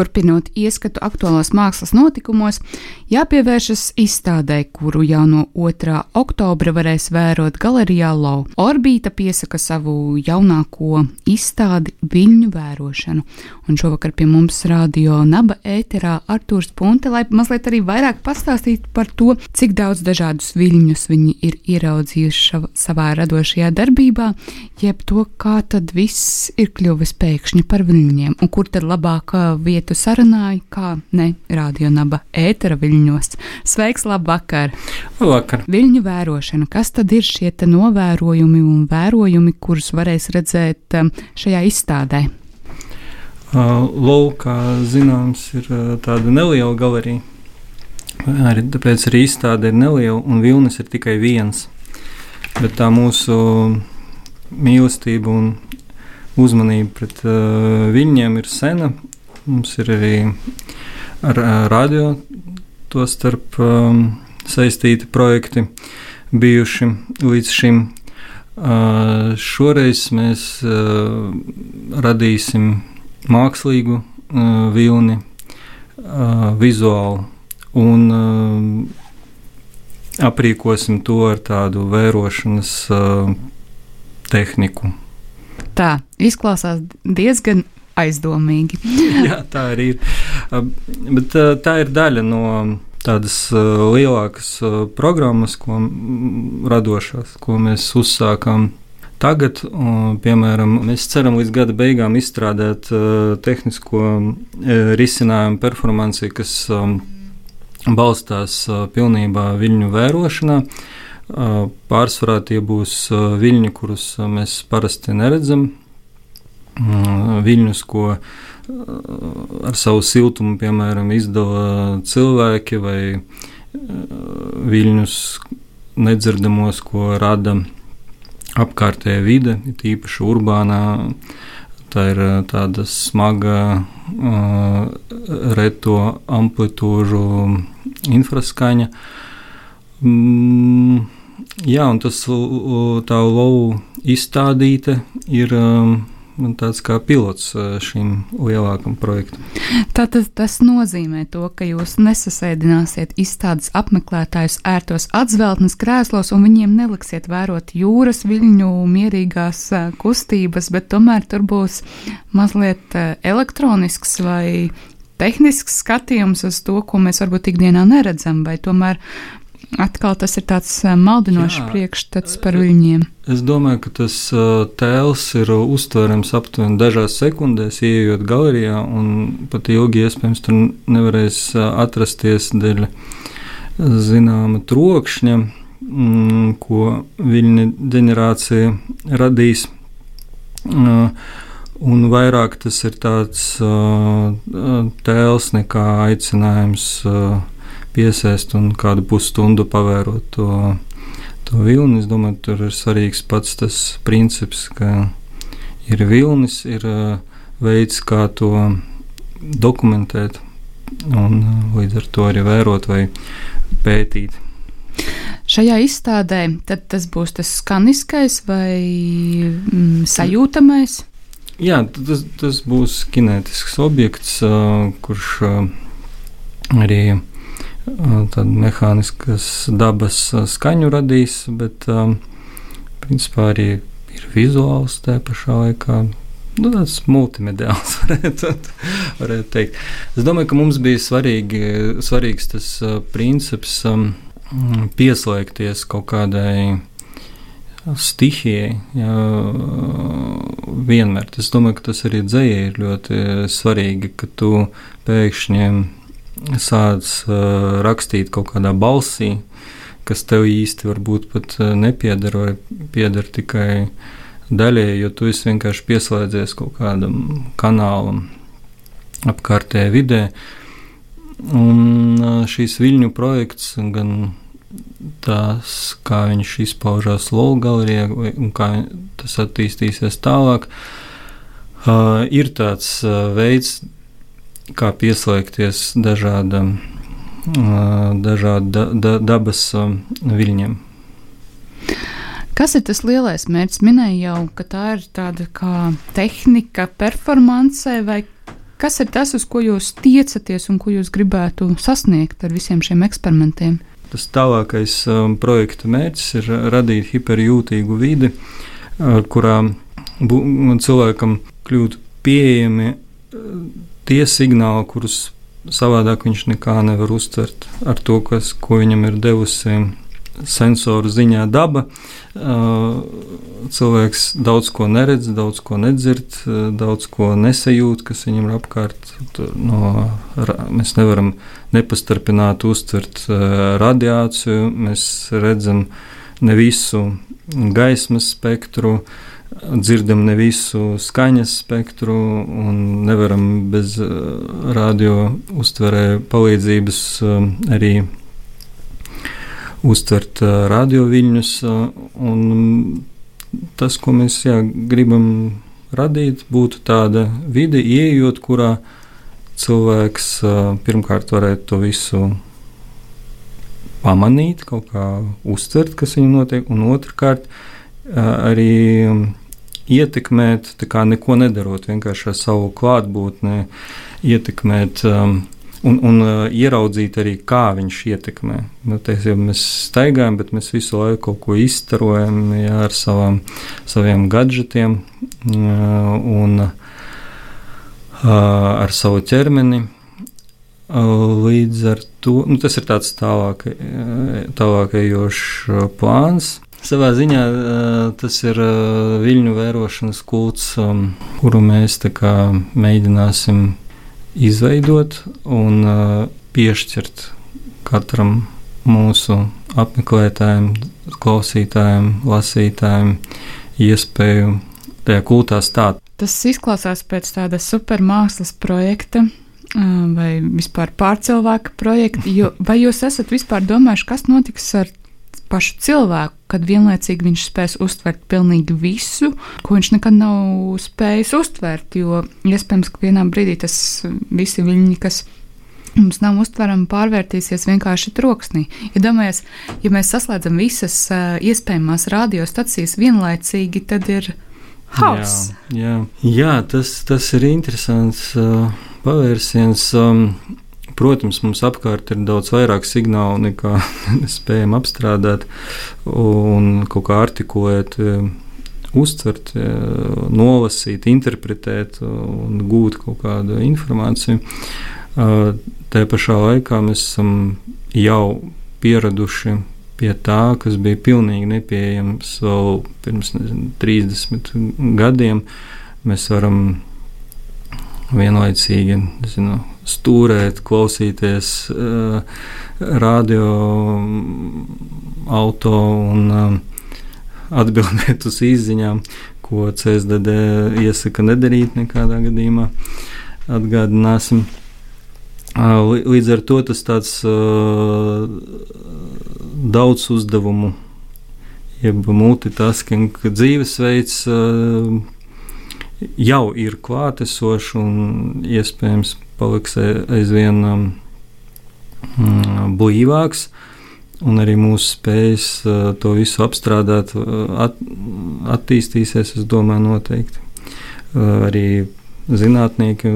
Turpinot ieskatu aktuālās mākslas notikumos, jāpievēršas izstādē, kuru jau no 2. oktobra varēs vērot galerijā Lau. Orbīta piesaka savu jaunāko izstādi Viļņu vērošanu, un šovakar pie mums radio Naba ēterā Artūrs Punte, lai mazliet arī vairāk pastāstītu par to, cik daudz dažādus viļņus viņi ir ieraudzījuši savā radošajā darbībā, jeb to, kā tad viss ir kļuvis pēkšņi par viļņiem, un kur tad labākā vieta vietu sarunāju, kā ne radionaba ētera viļņos. Sveiks, labvakar! Labvakar! Viļņu vērošana. Kas tad ir šie novērojumi un vērojumi, kurus varēs redzēt um, šajā izstādē? Uh, Lūk, kā zināms, ir uh, tāda neliela galerija. Arī tāpēc arī izstāde ir neliela un vilnis ir tikai viens. Bet tā mūsu mīlestība un uzmanība pret uh, viņiem ir sena. Mums ir arī ar radio to starp um, saistīti projekti bijuši līdz šim. Uh, šoreiz mēs uh, radīsim mākslīgu uh, vilni, uh, vizuālu un uh, aprīkosim to ar tādu vērošanas uh, tehniku. Tā izklausās diezgan aizdomīgi. Jā, tā arī ir. Bet tā ir daļa no tādas lielākas programmas, ko radošās, ko mēs uzsākām. Tagad, piemēram, mēs ceram līdz gada beigām izstrādāt tehnisko risinājumu performanci, kas balstās pilnībā viļņu vērošanā. Pārsvarā tie būs viļņi, kurus mēs parasti neredzam, viļņus, ko uh, ar savu siltumu, piemēram, izdala cilvēki, vai uh, viļņus nedzirdamos, ko rada apkārtējā vide, tīpaši urbānā. Tā ir uh, tāda smaga, reto amplitūžu infraskaņa. Mm, jā, un tas tā lovu izstādīte ir um, tāds kā pilots šim lielākam projektam. Tātad tas nozīmē to, ka jūs nesasēdināsiet izstādes apmeklētājus ērtos atzveltnes krēslos un viņiem neliksiet vērot jūras viļņu mierīgās kustības, bet tomēr tur būs mazliet elektronisks vai tehnisks skatījums uz to, ko mēs varbūt ikdienā neredzam, vai tomēr atkal tas ir tāds eh, maldinošs priekšstats par viņiem. Es domāju, ka tas uh, tēls ir uztverams aptuveni dažās sekundēs, ienākot galerijā, un pat ilgi iespējams tur nevarēs uh, atrasties dēļ zināma trokšņa, mm, ko viņa ģenerācija radīs. Un vairāk tas ir tāds tēls nekā aicinājums piesēst un kādu pusstundu pavērot to, to vilni. Es domāju, tur ir svarīgs pats tas princips, ka ir vilnis, ir veids, kā to dokumentēt un līdz ar to arī vērot vai pētīt. Šajā izstādē tas būs tas skaniskais vai mm, sajūtamais? Jā, tas, tas būs kinētisks objekts, kurš arī mehāniskas dabas skaņu radīs, bet principā arī ir vizuāls tajā pašā laikā. Nu, tāds multimediāls, varētu, varētu teikt. Es domāju, ka mums bija svarīgi, svarīgs tas princips pieslēgties kaut kādai stihijai. Jā, vienmēr. Es domāju, ka tas arī dzējai ir ļoti svarīgi, ka tu pēkšņi sāc uh, rakstīt kaut kādā balsī, kas tev īsti varbūt pat nepieder, vai pieder tikai daļai, jo tu esi vienkārši pieslēdzies kaut kādam kanālam apkārtējā vidē. Un šīs viļņu projekts gan tas, kā viņš izpaužās Lolo galerijā, un kā tas attīstīsies tālāk, ir tāds veids, kā pieslēgties dažādam, dažādu da, da, dabas viļņiem. Kas ir tas lielais mērķis? Minēju jau, ka tā ir tāda kā tehnika, performance, vai kas ir tas, uz ko jūs tiecaties un ko jūs gribētu sasniegt ar visiem šiem eksperimentiem? Tas tālākais um, projekta mērķis ir radīt hiperjūtīgu vidi, uh, kurā cilvēkam kļūtu pieejami uh, tie signāli, kurus savādāk viņš nekā nevar uztvert ar to, kas, ko viņam ir devusi sensoru ziņā daba. Cilvēks daudz ko neredz, daudz ko nedzird, daudz ko nesajūt, kas viņam ir apkārt. No, mēs nevaram nepastarpināt uztvert radiāciju, mēs redzam ne visu gaismas spektru, dzirdam ne visu skaņas spektru un nevaram bez radio uztverē palīdzības arī uztvert radioviļņus. Tas, ko mēs jā, gribam radīt, būtu tāda vide, ieejot, kurā cilvēks pirmkārt varētu to visu pamanīt, kaut kā uztvert, kas viņam notiek, un otrkārt arī ietekmēt, kā neko nedarot, vienkārši ar savu klātbūtni ietekmēt um, un, un uh, ieraudzīt arī, kā viņš ietekmē. Nu, ties, mēs staigājam, bet mēs visu laiku kaut ko izstarojam jā, ar savām, saviem gadgetiem uh, un uh, ar savu ķermeni. Uh, līdz ar to nu, tas ir tāds tālāk, uh, tālākajošs plāns. Savā ziņā uh, tas ir viļņu vērošanas kults, um, kuru mēs mēģināsim izveidot un piešķirt katram mūsu apmeklētājiem, klausītājiem, lasītājiem iespēju tajā kultā stāt. Tas izklausās pēc tāda supermākslas projekta. Vai vispār pārcilvēka projekta, jo vai jūs esat vispār domājuši, kas notiks ar pašu cilvēku, kad vienlaicīgi viņš spēs uztvert pilnīgi visu, ko viņš nekad nav spējis uztvert. Jo iespējams, ka vienā brīdī tas visi viņi, kas mums nav uztverami, pārvērtīsies vienkārši troksnī. Ja domājies, ja mēs saslēdzam visas iespējamās radiostacijas vienlaicīgi, tad ir hauss. Jā, jā. jā tas, tas ir interesants uh, pavērsiens. Um, Protams, mums apkārt ir daudz vairāk signālu nekā spējam apstrādāt un kaut kā artikulēt, e, uztvert, e, nolasīt, interpretēt un gūt kaut kādu informāciju. Tā pašā laikā mēs esam jau pieraduši pie tā, kas bija pilnīgi nepieejams vēl pirms nezinu, 30 gadiem. Mēs varam vienlaicīgi zinu, stūrēt, klausīties uh, radio, auto un uh, atbildēt uz izziņām, ko CSDD iesaka nedarīt nekādā gadījumā. Atgādināsim. Līdz ar to tas tāds uh, daudz uzdevumu, jeb multitasking dzīvesveids. Uh, jau ir klātesošs un iespējams paliks aizvien um, mm, blīvāks. Un arī mūsu spējas uh, to visu apstrādāt, uh, at, attīstīsies, es domāju, noteikti. Uh, arī zinātnieki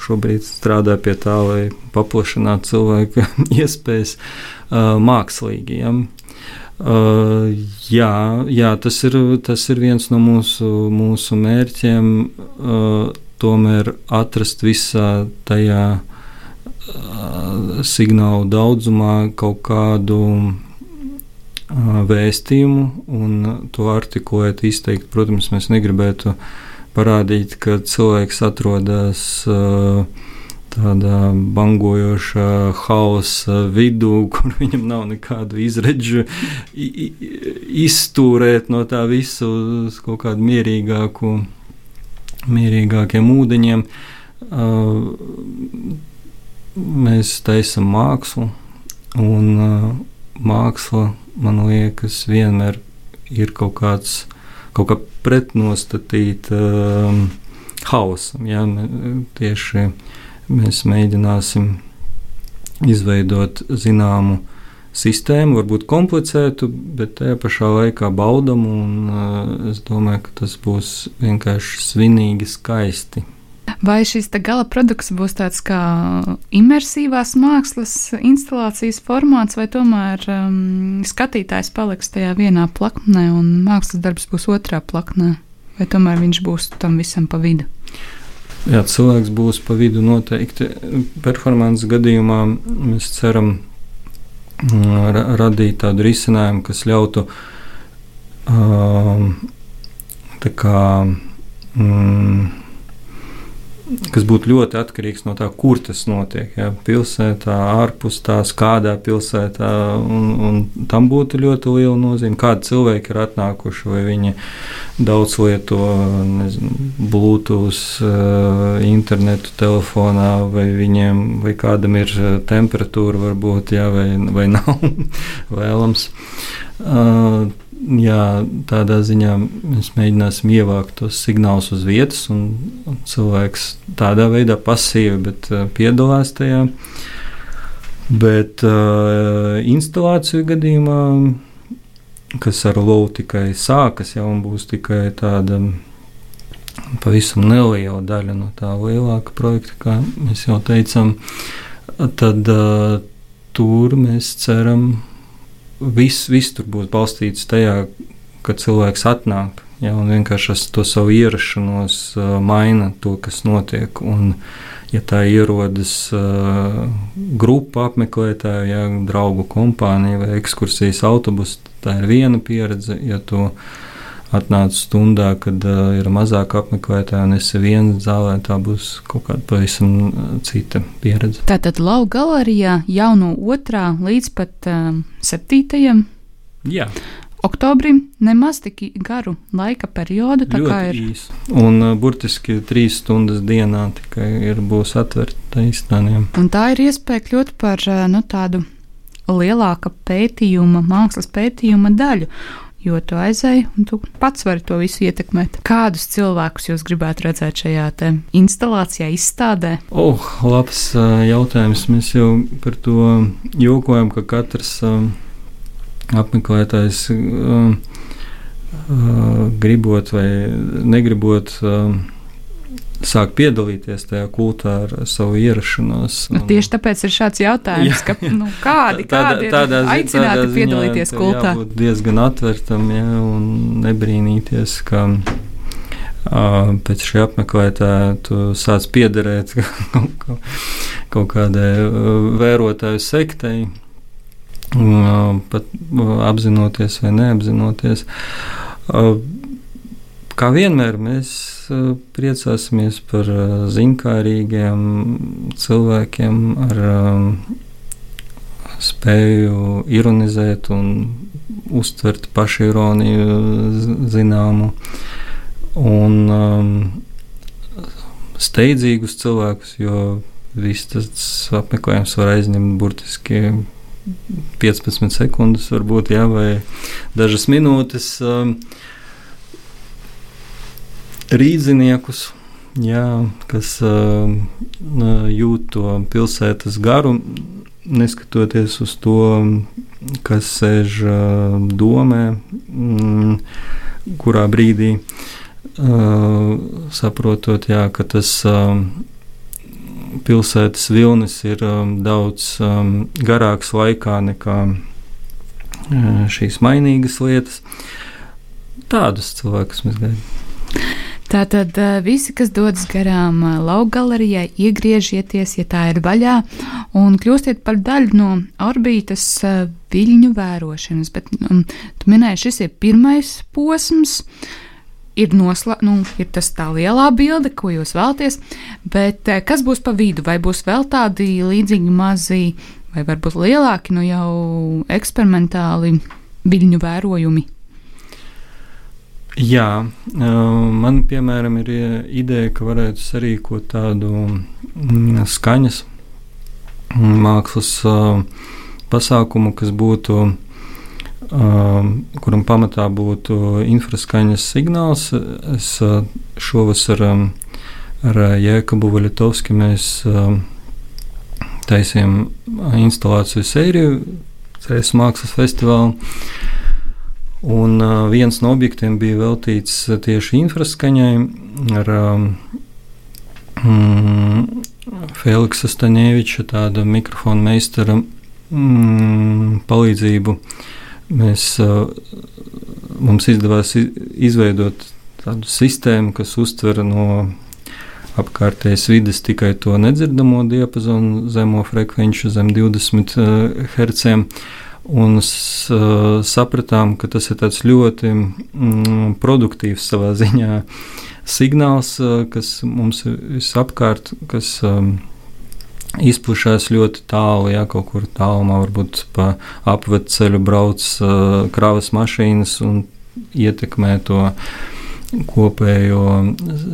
šobrīd strādā pie tā, lai paplašinātu cilvēku iespējas mākslīgi. Ja? Uh, jā, jā tas, ir, tas ir viens no mūsu, mūsu mērķiem. Uh, tomēr atrast visā tajā uh, signālu daudzumā kaut kādu vēstījumu un to artikulēt, izteikt. Protams, mēs negribētu parādīt, ka cilvēks atrodas. Uh, tādā bangojošā hausa vidū, kur viņam nav nekādu izredzu, izstūrēt no tā visu uz kaut kādu mierīgāku, mierīgākiem ūdeņiem. mēs taisām mākslu, un uh, māksla, man liekas, vienmēr ir kaut kāds, kaut kā pretnostatīt um, hausam. Ja? Tieši mēs mēģināsim izveidot zināmu sistēmu, varbūt komplicētu, bet tajā pašā laikā baudamu. Un, uh, es domāju, ka tas būs vienkārši svinīgi skaisti. Vai šis gala produkts būs tāds kā imersīvās mākslas instalācijas formāts, vai tomēr um, skatītājs paliks tajā vienā plaknē un mākslas darbs būs otrā plaknē, vai tomēr viņš būs tam visam pa vidu? Jā, cilvēks būs pa vidu noteikti. Performances gadījumā mēs ceram mm, ra radīt tādu risinājumu, kas ļautu um, tā kā. Mm, kas būtu ļoti atkarīgs no tā, kur tas notiek. Ja, pilsētā, ārpus tās, kādā pilsētā. Un, un tam būtu ļoti liela nozīme. Kādi cilvēki ir atnākuši, vai viņi daudz lieto nezinu, Bluetooth, uh, internetu, telefonā, vai, viņiem, vai kādam ir eh, temperatūra, varbūt, ja, vai, vai nav vēlams. Uh, jā, tādā ziņā mēs mēģināsim ievākt tos signālus uz vietas, un, un cilvēks tādā veidā pasīvi, bet uh, piedalās tajā. Bet uh, instalāciju gadījumā, kas ar lovu tikai sākas, jau būs tikai tāda pavisam neliela daļa no tā lielāka projekta, kā mēs jau teicām, tad uh, tur mēs ceram viss, viss tur būs balstīts tajā, ka cilvēks atnāk. Ja, un vienkārši ar to savu ierašanos uh, maina to, kas notiek. Un, ja tā ierodas uh, grupa apmeklētāju, ja draugu kompānija vai ekskursijas autobus, tā ir viena pieredze. Ja to atnāca stundā, kad uh, ir mazāk apmeklētāju un esi viens zālē, tā būs kaut kāda pavisam uh, cita pieredze. Tātad Lauka galerijā jau no 2. līdz pat uh, 7. Jā. Oktobrim nemaz tik garu laika periodu. Tā Ļoti kā ir īsi. Un uh, burtiski trīs stundas dienā tikai ir būs atvērta izstādēm. Un tā ir iespēja kļūt par uh, nu, tādu lielāka pētījuma, mākslas pētījuma daļu. Jo tu aizēji, un tu pats vari to visu ietekmēt. Kādus cilvēkus jūs gribētu redzēt šajā instalācijā, izstādē? Oh, labs jautājums. Mēs jau par to jokojam, ka katrs apmeklētājs gribot vai negribot. Sāk piedalīties tajā kultā ar savu ierašanos. Nu, tieši tāpēc ir šāds jautājums, jā, ka, nu, kādi, kādi tādā, tādā, ir aicināti tādā piedalīties kultā? Jābūt diezgan atvērtam ja, un nebrīnīties, ka uh, pēc šī apmeklētāja tu sāc piederēt kaut, kādai vērotāju sektei. Uh, pat apzinoties vai neapzinoties. Uh, Kā vienmēr mēs uh, priecāsimies par uh, zinkārīgiem cilvēkiem ar um, spēju ironizēt un uztvert pašironiju zināmu un um, steidzīgus cilvēkus, jo viss tas apmeklējums var aizņemt burtiski 15 sekundes, varbūt, jā, vai dažas minūtes. Um, rīdziniekus, jā, kas uh, jūt to pilsētas garu, neskatoties uz to, kas sēž uh, domē, mm, kurā brīdī uh, saprotot, jā, ka tas uh, pilsētas vilnis ir um, daudz um, garāks laikā nekā uh, šīs mainīgas lietas. Tādus cilvēkus mēs gaidām. Tātad visi, kas dodas garām laukgalerijai, iegriežieties, ja tā ir vaļā, un kļūstiet par daļu no orbītas viļņu vērošanas. Bet um, tu minēji, šis ir pirmais posms. Ir, nosla, nu, ir tas tā lielā bilde, ko jūs vēlaties, bet kas būs pa vidu? Vai būs vēl tādi līdzīgi mazi, vai varbūt lielāki, nu jau eksperimentāli viļņu vērojumi? Jā, man piemēram ir ideja, ka varētu sarīkot tādu skaņas mākslas pasākumu, kas būtu, kuram pamatā būtu infraskaņas signāls. Es šovasar ar Jēkabu Vaļatovski mēs taisījām instalāciju sēriju CS mākslas festivālu. Un viens no objektiem bija veltīts tieši infraskaņai ar um, Feliksa Staņēviča, tāda mikrofona meistara mm, palīdzību. Mēs, mums izdevās izveidot tādu sistēmu, kas uztver no apkārtējās vidas tikai to nedzirdamo diapazonu, zemo frekvenču, zem 20 Hz. Un sapratām, ka tas ir ļoti mm, produktīvs savā ziņā signāls, kas mums visapkārt, kas um, izplatās ļoti tālu, ja kaut kur tālumā, varbūt pa apvedceļu brauc uh, kravas mašīnas un ietekmē to kopējo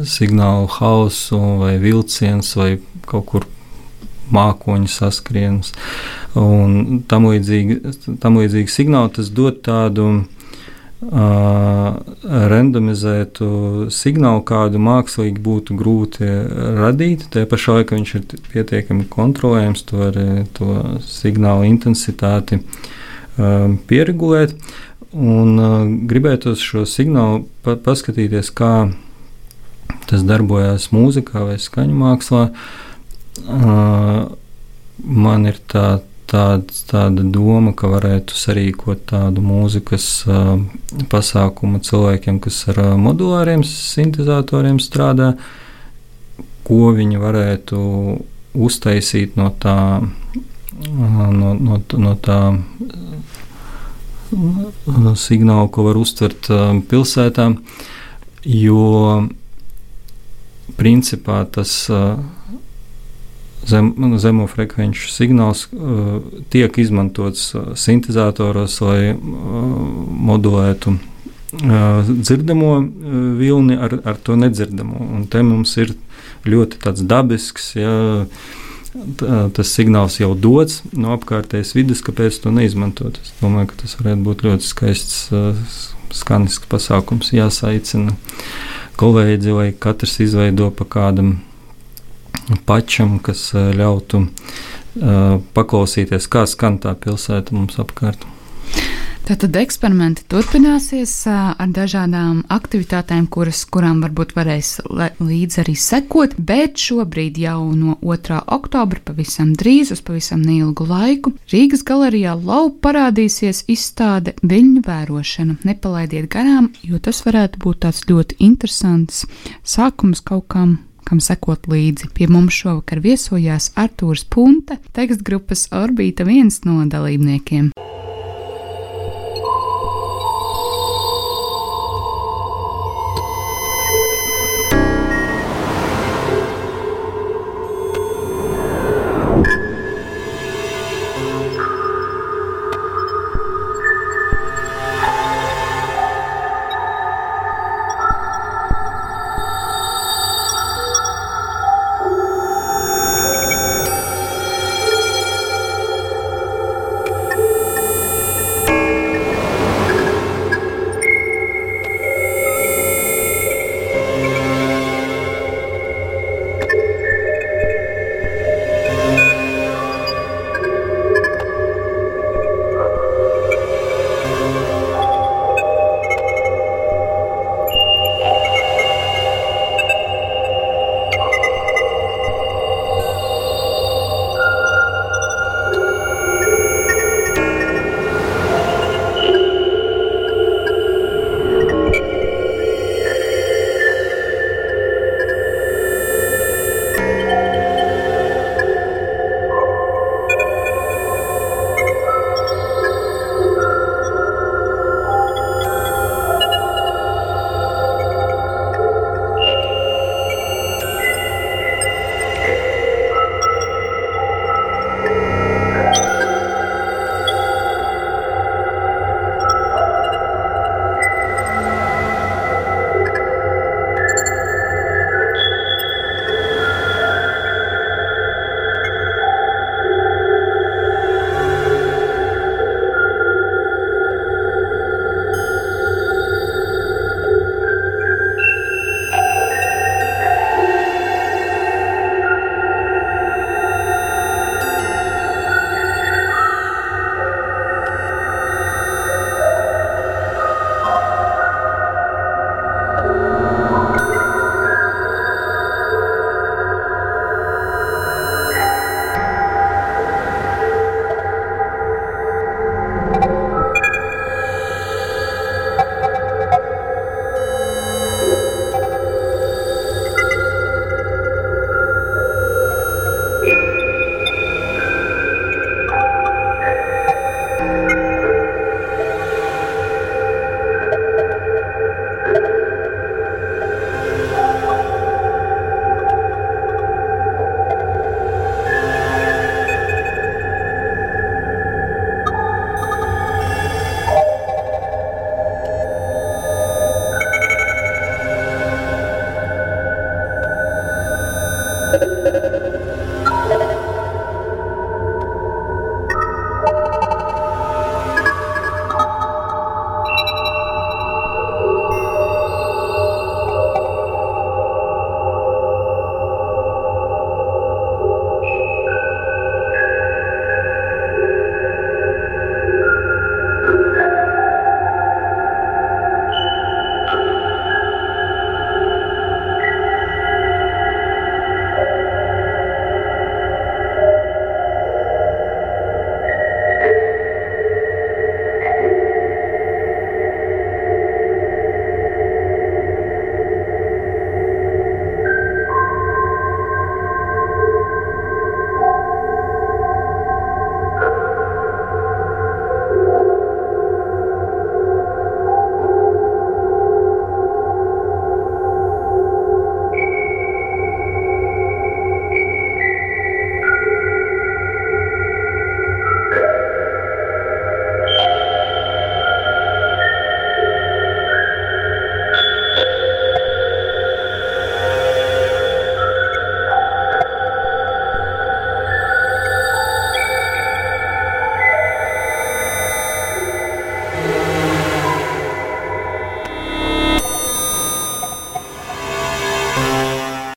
signālu hausu vai vilciens vai kaut kur mākoņu saskrienus. Un tam līdzīgi, signāli tas dod tādu uh, randomizētu signālu, kādu mākslīgi būtu grūti radīt. Tajā pašā laikā viņš ir pietiekami kontrolējams, to, ar, to signālu intensitāti uh, pieregulēt. Un uh, gribētu šo signālu pa paskatīties, kā tas darbojas mūzikā vai skaņu mākslā. Uh, man ir tā, tā, tāda doma, ka varētu sarīkot tādu mūzikas uh, pasākumu cilvēkiem, kas ar uh, modulāriem sintēzatoriem strādā, ko viņi varētu uztaisīt no tā, uh, no, no, no tā signālu, ko var uztvert pilsētā, jo principā tas uh, zem, zemo frekvenču signāls uh, tiek izmantots uh, sintēzatoros, lai modulētu dzirdamo vilni ar, ar to nedzirdamo. Un te mums ir ļoti tāds dabisks. Ja, tas signāls jau dots no apkārtējas vidas, kāpēc to neizmantot. Es domāju, ka tas varētu būt ļoti skaists, skanisks pasākums. Jāsaicina kolēģi, lai katrs izveido pa kādam pačam, kas ļautu paklausīties, kā skan tā pilsēta mums apkārt. Tātad eksperimenti turpināsies ar dažādām aktivitātēm, kuras, kurām varbūt varēs līdzi arī sekot, bet šobrīd jau no 2. oktobra pavisam drīz, uz pavisam neilgu laiku, Rīgas galerijā lau parādīsies izstāde Viļņu vērošana. Nepalaidiet garām, jo tas varētu būt tāds ļoti interesants sākums kaut kam kam sekot līdzi. Pie mums šovakar viesojās Artūrs Punte, tekstgrupas Orbīta viens no dalībniekiem.